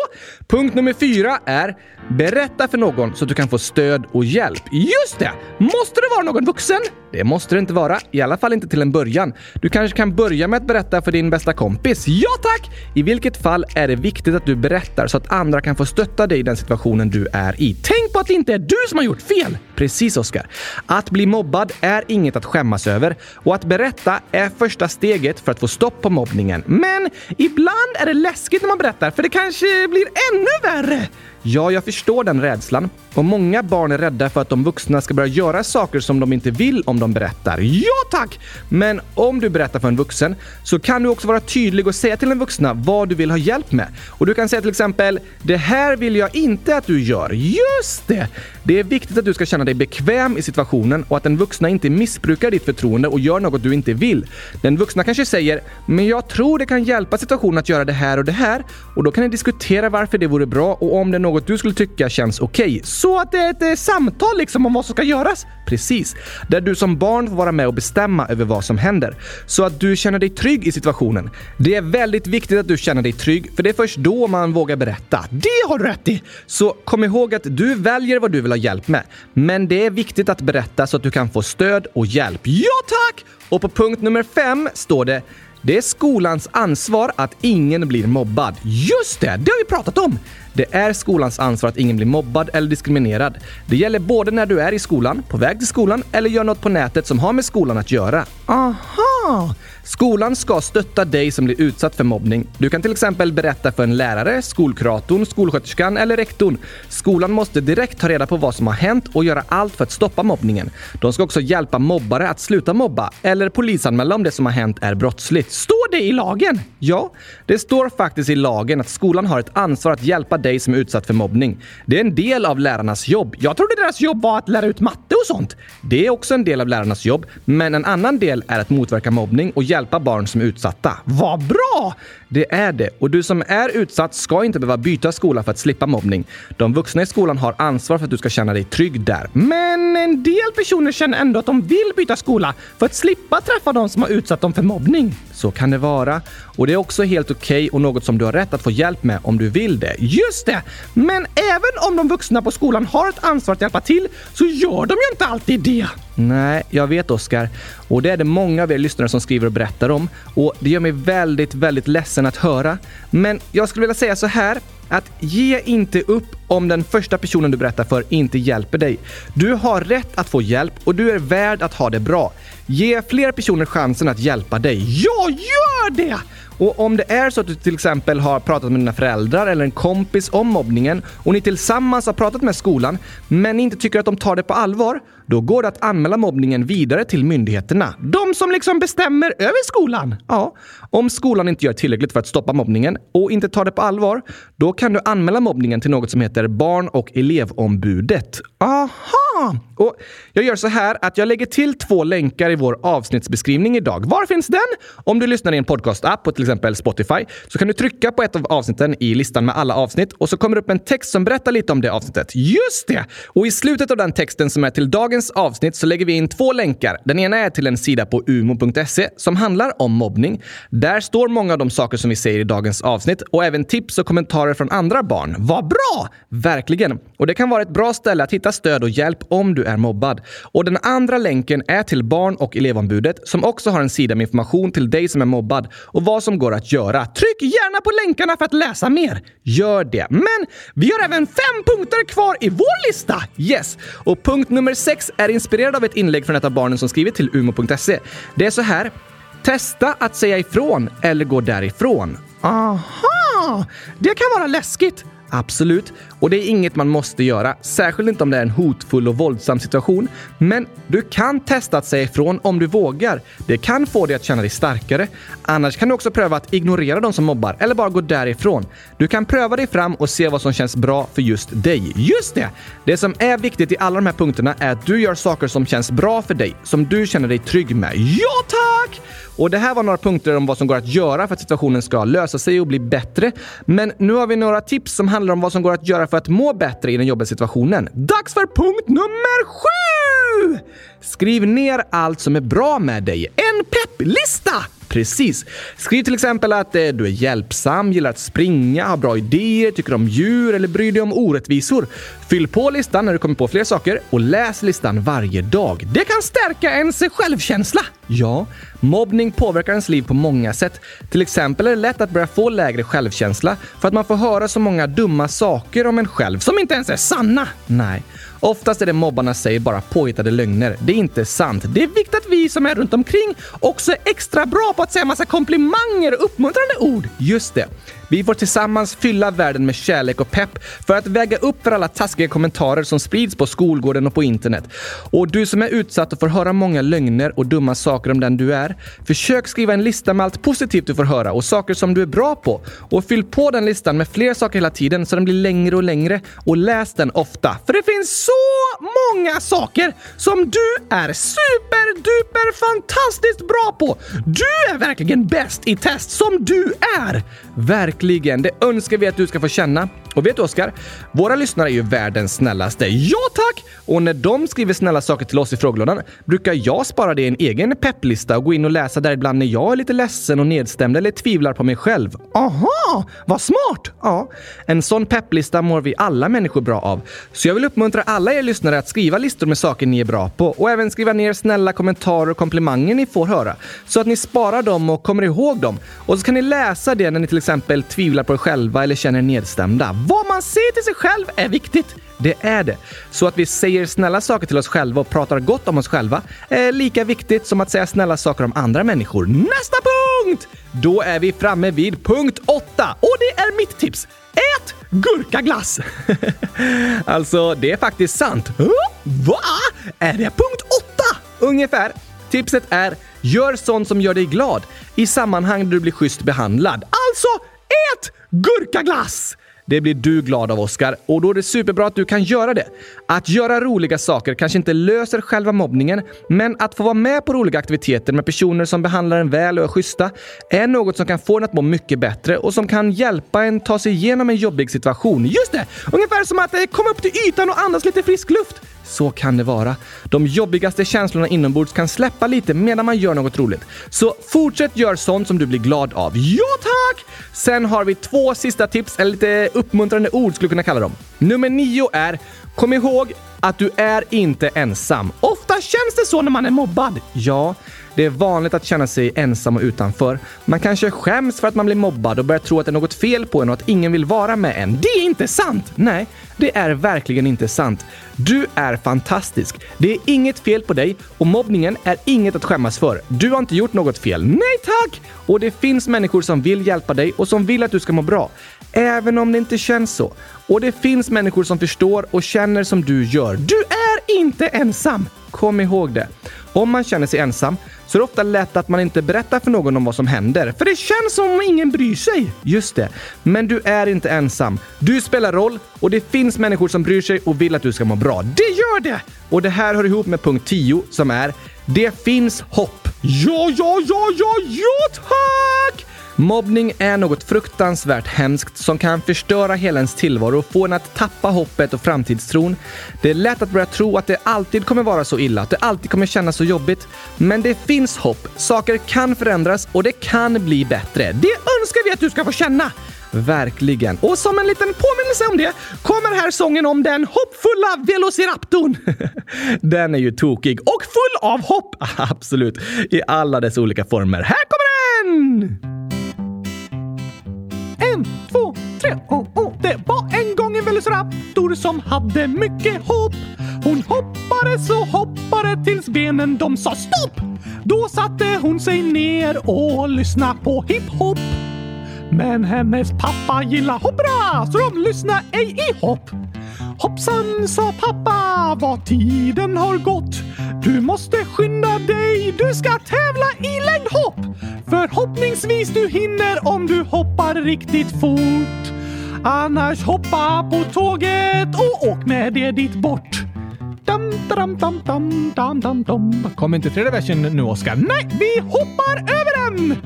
Punkt nummer fyra är Berätta för någon så att du kan få stöd och hjälp. Just det! Måste det vara någon vuxen? Det måste det inte vara, i alla fall inte till en början. Du kanske kan börja med att berätta för din bästa kompis. Ja tack! I vilket fall är det viktigt att du berättar så att andra kan få stötta dig i den situationen du är i. Tänk på att det inte är du som har gjort fel! Precis, Oskar. Att bli mobbad är inget att skämmas över och att berätta är första steget för att få stopp på mobbningen. Men ibland är det läskigt när man berättar för det kanske blir ännu värre. Ja, jag förstår den rädslan. Och många barn är rädda för att de vuxna ska börja göra saker som de inte vill om de berättar. Ja, tack! Men om du berättar för en vuxen så kan du också vara tydlig och säga till den vuxna vad du vill ha hjälp med. Och du kan säga till exempel “Det här vill jag inte att du gör”. Just det! Det är viktigt att du ska känna dig bekväm i situationen och att den vuxna inte missbrukar ditt förtroende och gör något du inte vill. Den vuxna kanske säger “Men jag tror det kan hjälpa situationen att göra det här och det här” och då kan ni diskutera varför det vore bra och om det är något du skulle tycka känns okej. Okay. Så att det är ett eh, samtal liksom om vad som ska göras. Precis. Där du som barn får vara med och bestämma över vad som händer. Så att du känner dig trygg i situationen. Det är väldigt viktigt att du känner dig trygg, för det är först då man vågar berätta. Det har du rätt i! Så kom ihåg att du väljer vad du vill ha hjälp med. Men det är viktigt att berätta så att du kan få stöd och hjälp. Ja tack! Och på punkt nummer fem står det det är skolans ansvar att ingen blir mobbad. Just det, det har vi pratat om! Det är skolans ansvar att ingen blir mobbad eller diskriminerad. Det gäller både när du är i skolan, på väg till skolan eller gör något på nätet som har med skolan att göra. Aha! Skolan ska stötta dig som blir utsatt för mobbning. Du kan till exempel berätta för en lärare, skolkuratorn, skolsköterskan eller rektorn. Skolan måste direkt ta reda på vad som har hänt och göra allt för att stoppa mobbningen. De ska också hjälpa mobbare att sluta mobba eller polisanmäla om det som har hänt är brottsligt. Står det i lagen? Ja, det står faktiskt i lagen att skolan har ett ansvar att hjälpa dig som är utsatt för mobbning. Det är en del av lärarnas jobb. Jag trodde deras jobb var att lära ut matte och sånt. Det är också en del av lärarnas jobb, men en annan del är att motverka mobbning och hjälpa barn som är utsatta. Vad bra! Det är det. Och du som är utsatt ska inte behöva byta skola för att slippa mobbning. De vuxna i skolan har ansvar för att du ska känna dig trygg där. Men en del personer känner ändå att de vill byta skola för att slippa träffa de som har utsatt dem för mobbning. Så kan det vara. Och det är också helt okej okay och något som du har rätt att få hjälp med om du vill det. Just det! Men även om de vuxna på skolan har ett ansvar att hjälpa till så gör de ju inte alltid det. Nej, jag vet Oskar. Och det är det många av er lyssnare som skriver och berättar om. Och det gör mig väldigt, väldigt ledsen att höra. Men jag skulle vilja säga så här att ge inte upp om den första personen du berättar för inte hjälper dig. Du har rätt att få hjälp och du är värd att ha det bra. Ge fler personer chansen att hjälpa dig. Ja, gör det! Och om det är så att du till exempel har pratat med dina föräldrar eller en kompis om mobbningen och ni tillsammans har pratat med skolan men inte tycker att de tar det på allvar, då går det att anmäla mobbningen vidare till myndigheterna. De som liksom bestämmer över skolan. Ja, om skolan inte gör tillräckligt för att stoppa mobbningen och inte tar det på allvar, då kan du anmäla mobbningen till något som heter Barn och elevombudet. Aha! Och jag gör så här att jag lägger till två länkar i vår avsnittsbeskrivning idag. Var finns den? Om du lyssnar i en podcast-app på till exempel Spotify så kan du trycka på ett av avsnitten i listan med alla avsnitt och så kommer det upp en text som berättar lite om det avsnittet. Just det! Och i slutet av den texten som är till dagens avsnitt så lägger vi in två länkar. Den ena är till en sida på umo.se som handlar om mobbning. Där står många av de saker som vi säger i dagens avsnitt och även tips och kommentarer från andra barn. Vad bra! Verkligen! Och det kan vara ett bra ställe att hitta stöd och hjälp om du är mobbad. Och den andra länken är till Barn och elevombudet som också har en sida med information till dig som är mobbad och vad som går att göra. Tryck gärna på länkarna för att läsa mer. Gör det. Men vi har även fem punkter kvar i vår lista! Yes! Och punkt nummer sex är inspirerad av ett inlägg från ett av barnen som skrivit till umo.se. Det är så här. Testa att säga ifrån eller gå därifrån. Aha! Aha! Det kan vara läskigt. Absolut, och det är inget man måste göra, särskilt inte om det är en hotfull och våldsam situation. Men du kan testa att säga ifrån om du vågar. Det kan få dig att känna dig starkare. Annars kan du också pröva att ignorera de som mobbar eller bara gå därifrån. Du kan pröva dig fram och se vad som känns bra för just dig. Just det! Det som är viktigt i alla de här punkterna är att du gör saker som känns bra för dig, som du känner dig trygg med. Ja, tack! Och det här var några punkter om vad som går att göra för att situationen ska lösa sig och bli bättre. Men nu har vi några tips som handlar om vad som går att göra för att må bättre i den jobbiga situationen. Dags för punkt nummer sju! Skriv ner allt som är bra med dig. En pepplista! Precis. Skriv till exempel att eh, du är hjälpsam, gillar att springa, har bra idéer, tycker om djur eller bryr dig om orättvisor. Fyll på listan när du kommer på fler saker och läs listan varje dag. Det kan stärka ens självkänsla. Ja, mobbning påverkar ens liv på många sätt. Till exempel är det lätt att börja få lägre självkänsla för att man får höra så många dumma saker om en själv som inte ens är sanna. Nej. Oftast är det mobbarna säger bara påhittade lögner. Det är inte sant. Det är viktigt att vi som är runt omkring också är extra bra på att säga massa komplimanger och uppmuntrande ord. Just det. Vi får tillsammans fylla världen med kärlek och pepp för att väga upp för alla taskiga kommentarer som sprids på skolgården och på internet. Och du som är utsatt och får höra många lögner och dumma saker om den du är, försök skriva en lista med allt positivt du får höra och saker som du är bra på. Och fyll på den listan med fler saker hela tiden så den blir längre och längre. Och läs den ofta, för det finns så många saker som du är superduper fantastiskt bra på. Du är verkligen bäst i test som du är! Verkligen, det önskar vi att du ska få känna. Och vet du Oskar? Våra lyssnare är ju världens snällaste. Ja tack! Och när de skriver snälla saker till oss i frågelådan brukar jag spara det i en egen pepplista och gå in och läsa där ibland när jag är lite ledsen och nedstämd eller tvivlar på mig själv. Aha! Vad smart! Ja, en sån pepplista mår vi alla människor bra av. Så jag vill uppmuntra alla er lyssnare att skriva listor med saker ni är bra på och även skriva ner snälla kommentarer och komplimanger ni får höra så att ni sparar dem och kommer ihåg dem. Och så kan ni läsa det när ni till exempel tvivlar på er själva eller känner er nedstämda. Vad man säger till sig själv är viktigt. Det är det. Så att vi säger snälla saker till oss själva och pratar gott om oss själva är lika viktigt som att säga snälla saker om andra människor. Nästa punkt! Då är vi framme vid punkt åtta och det är mitt tips. Ät gurkaglass! alltså, det är faktiskt sant. Va? Är det punkt åtta? Ungefär. Tipset är gör sånt som gör dig glad i sammanhang där du blir schysst behandlad. Alltså, ät gurkaglass! Det blir du glad av, Oskar. Och då är det superbra att du kan göra det. Att göra roliga saker kanske inte löser själva mobbningen, men att få vara med på roliga aktiviteter med personer som behandlar en väl och är schyssta är något som kan få en att må mycket bättre och som kan hjälpa en ta sig igenom en jobbig situation. Just det! Ungefär som att eh, komma upp till ytan och andas lite frisk luft. Så kan det vara. De jobbigaste känslorna inombords kan släppa lite medan man gör något roligt. Så fortsätt göra sånt som du blir glad av. Ja tack! Sen har vi två sista tips, eller lite uppmuntrande ord skulle kunna kalla dem. Nummer nio är Kom ihåg att du är inte ensam. Ofta känns det så när man är mobbad. Ja, det är vanligt att känna sig ensam och utanför. Man kanske skäms för att man blir mobbad och börjar tro att det är något fel på en och att ingen vill vara med en. Det är inte sant! Nej, det är verkligen inte sant. Du är fantastisk. Det är inget fel på dig och mobbningen är inget att skämmas för. Du har inte gjort något fel. Nej tack! Och det finns människor som vill hjälpa dig och som vill att du ska må bra. Även om det inte känns så. Och det finns människor som förstår och känner som du gör. Du är inte ensam! Kom ihåg det. Om man känner sig ensam så är det ofta lätt att man inte berättar för någon om vad som händer. För det känns som om ingen bryr sig. Just det. Men du är inte ensam. Du spelar roll och det finns människor som bryr sig och vill att du ska må bra. Det gör det! Och det här hör ihop med punkt 10 som är Det finns hopp. Ja, ja, ja, ja, ja tack! Mobbning är något fruktansvärt hemskt som kan förstöra hela ens tillvaro och få en att tappa hoppet och framtidstron. Det är lätt att börja tro att det alltid kommer vara så illa, att det alltid kommer kännas så jobbigt. Men det finns hopp. Saker kan förändras och det kan bli bättre. Det önskar vi att du ska få känna! Verkligen. Och som en liten påminnelse om det kommer här sången om den hoppfulla Velociraptorn. den är ju tokig och full av hopp. Absolut. I alla dess olika former. Här kommer den! En, två, tre, oh, oh. Det var en gång en velociraptor som hade mycket hopp. Hon hoppade så hoppade tills benen de sa stopp. Då satte hon sig ner och lyssnade på hiphop. Men hennes pappa gillar hoppra så de lyssnade ej i hopp. Hoppsan, sa pappa, vad tiden har gått. Du måste skynda dig, du ska tävla i längdhopp. Förhoppningsvis du hinner om du hoppar riktigt fort. Annars hoppa på tåget och åk med det dit bort. Dam, dam, dam, dam, dam, dam, dam. Kom inte tredje versen nu, Oskar? Nej, vi hoppar över den!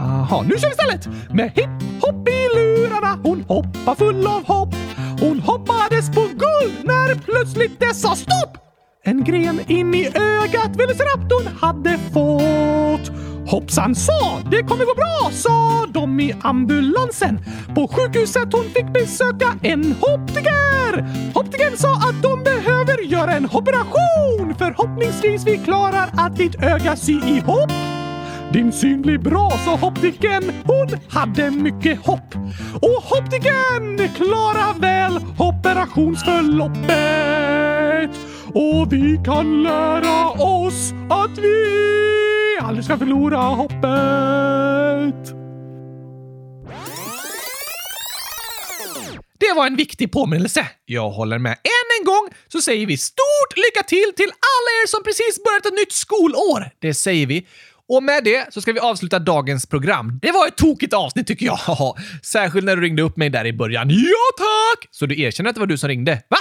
Aha, nu kör vi istället! Med hipp hopp i lurarna, hon hoppar full av hopp. Hon hoppades på guld när plötsligt det sa stopp! En gren in i ögat Velociraptorn hade fått. Hoppsan sa, det kommer gå bra, sa de i ambulansen. På sjukhuset hon fick besöka en optiker. Optikern sa att de behöver göra en operation. Förhoppningsvis vi klarar att ditt öga sy ihop. Din syn blir bra, sa optiken. Hon hade mycket hopp. Och optiken klarar väl operationsförloppet. Och vi kan lära oss att vi aldrig ska förlora hoppet. Det var en viktig påminnelse. Jag håller med. Än en gång så säger vi stort lycka till till alla er som precis börjat ett nytt skolår. Det säger vi. Och med det så ska vi avsluta dagens program. Det var ett tokigt avsnitt tycker jag. Särskilt när du ringde upp mig där i början. Ja tack! Så du erkänner att det var du som ringde? Va?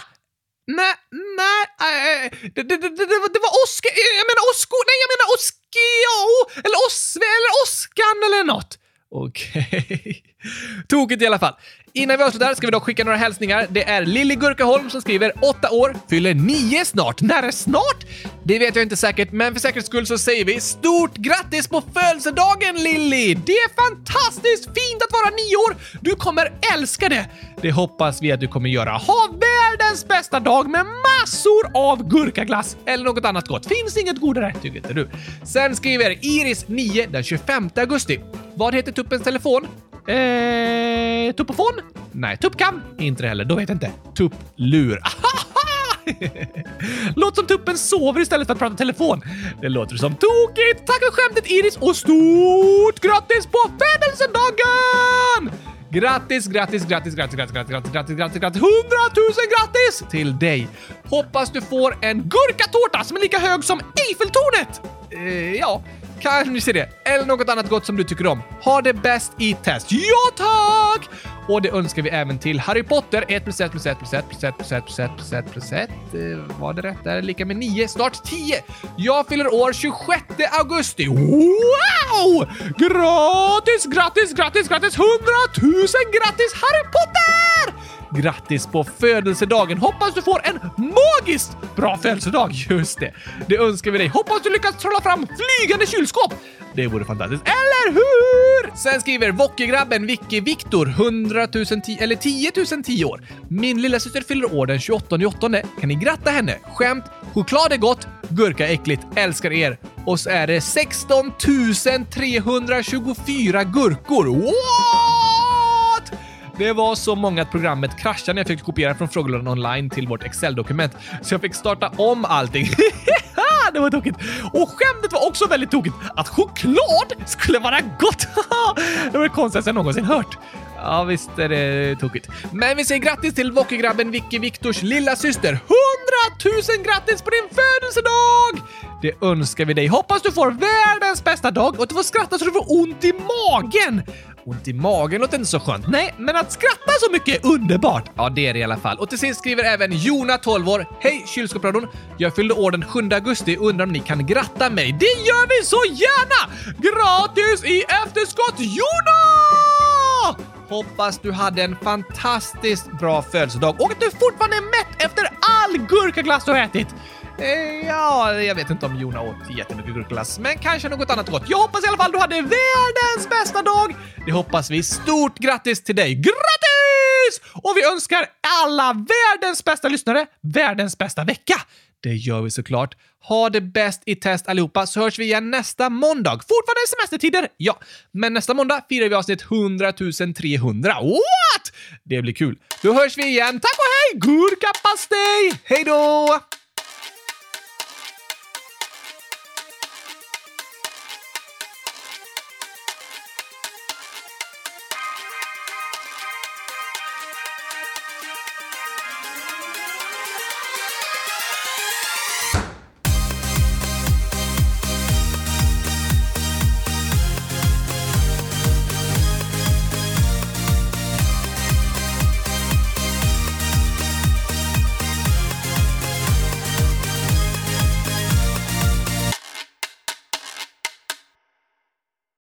Nej, nej, eh, eh, det, det, det, det, var- det var Oskar, eh, jag menar Osko, nej jag menar Oskio, eller Osve, eller Oskan eller något. Okej. Tokigt i alla fall. Innan vi avslutar ska vi dock skicka några hälsningar. Det är Lilly Gurkaholm som skriver 8 år, fyller 9 snart. När är snart? Det vet jag inte säkert, men för säkerhets skull så säger vi stort grattis på födelsedagen Lilly! Det är fantastiskt fint att vara 9 år! Du kommer älska det! Det hoppas vi att du kommer göra. Ha världens bästa dag med massor av gurkaglass eller något annat gott. Finns inget godare, tycker inte du? Sen skriver Iris 9 den 25 augusti. Vad heter tuppens telefon? Eh, tuppofon? Nej, tuppkam? Inte det heller. Då vet jag inte. Tupplur. Låter som tuppen sover istället för att prata telefon. Det låter som tokigt. Tack för skämtet Iris och stort grattis på födelsedagen! Grattis, grattis, grattis, grattis, grattis, grattis, grattis, grattis, grattis, grattis, hundratusen grattis till dig! Hoppas du får en gurkatårta som är lika hög som Eiffeltornet! Eh, ja, kanske det. Eller något annat gott som du tycker om. Ha det bäst i test. Ja, tack! Och det önskar vi även till Harry Potter. 1 plus 1 plus 1 plus 1 plus 1 plus 1 plus 1 plus 1 plus 1. Eh, var det rätt? Det är lika med 9, snart 10. Jag fyller år 26 augusti. Wow! Grattis, grattis, grattis, grattis! 100 000 grattis Harry Potter! Grattis på födelsedagen! Hoppas du får en magiskt bra födelsedag! Just det. Det önskar vi dig. Hoppas du lyckas trolla fram flygande kylskåp! Det vore fantastiskt. Eller hur? Sen skriver Wockegrabben Vicky Viktor 100 000 eller 10 000 10 år. Min lilla syster fyller år den 28 8. Kan ni gratta henne? Skämt, choklad är gott, gurka är äckligt, älskar er. Och så är det 16 324 gurkor. Wow! Det var så många att programmet kraschade när jag fick kopiera från frågelådan online till vårt Excel-dokument, så jag fick starta om allting. det var tokigt. Och skämtet var också väldigt tokigt. Att choklad skulle vara gott. det var det konstigaste jag någonsin hört. Ja, visst är det tokigt. Men vi säger grattis till Wockegrabben Vicky Viktors lilla syster. 100 000 grattis på din födelsedag! Det önskar vi dig. Hoppas du får världens bästa dag och att du får skratta så du får ont i magen. Ont i magen låter inte så skönt. Nej, men att skratta så mycket är underbart. Ja, det är det i alla fall. Och till sist skriver även Jona, 12 år. Hej kylskåpsradion! Jag fyllde år den 7 augusti och undrar om ni kan gratta mig. Det gör vi så gärna! Gratis i efterskott Jona! Hoppas du hade en fantastiskt bra födelsedag och att du fortfarande är mätt efter all gurkaglass du har ätit. Eh, ja, jag vet inte om Jona åt jättemycket gurkglass, men kanske något annat gott. Jag hoppas i alla fall du hade världens bästa dag! Det hoppas vi. Stort grattis till dig! Grattis! Och vi önskar alla världens bästa lyssnare världens bästa vecka! Det gör vi såklart. Ha det bäst i test allihopa så hörs vi igen nästa måndag. Fortfarande semestertider, ja. Men nästa måndag firar vi avsnitt 100 300. What? Det blir kul. Då hörs vi igen. Tack och hej! Gurkapastej! Hej då!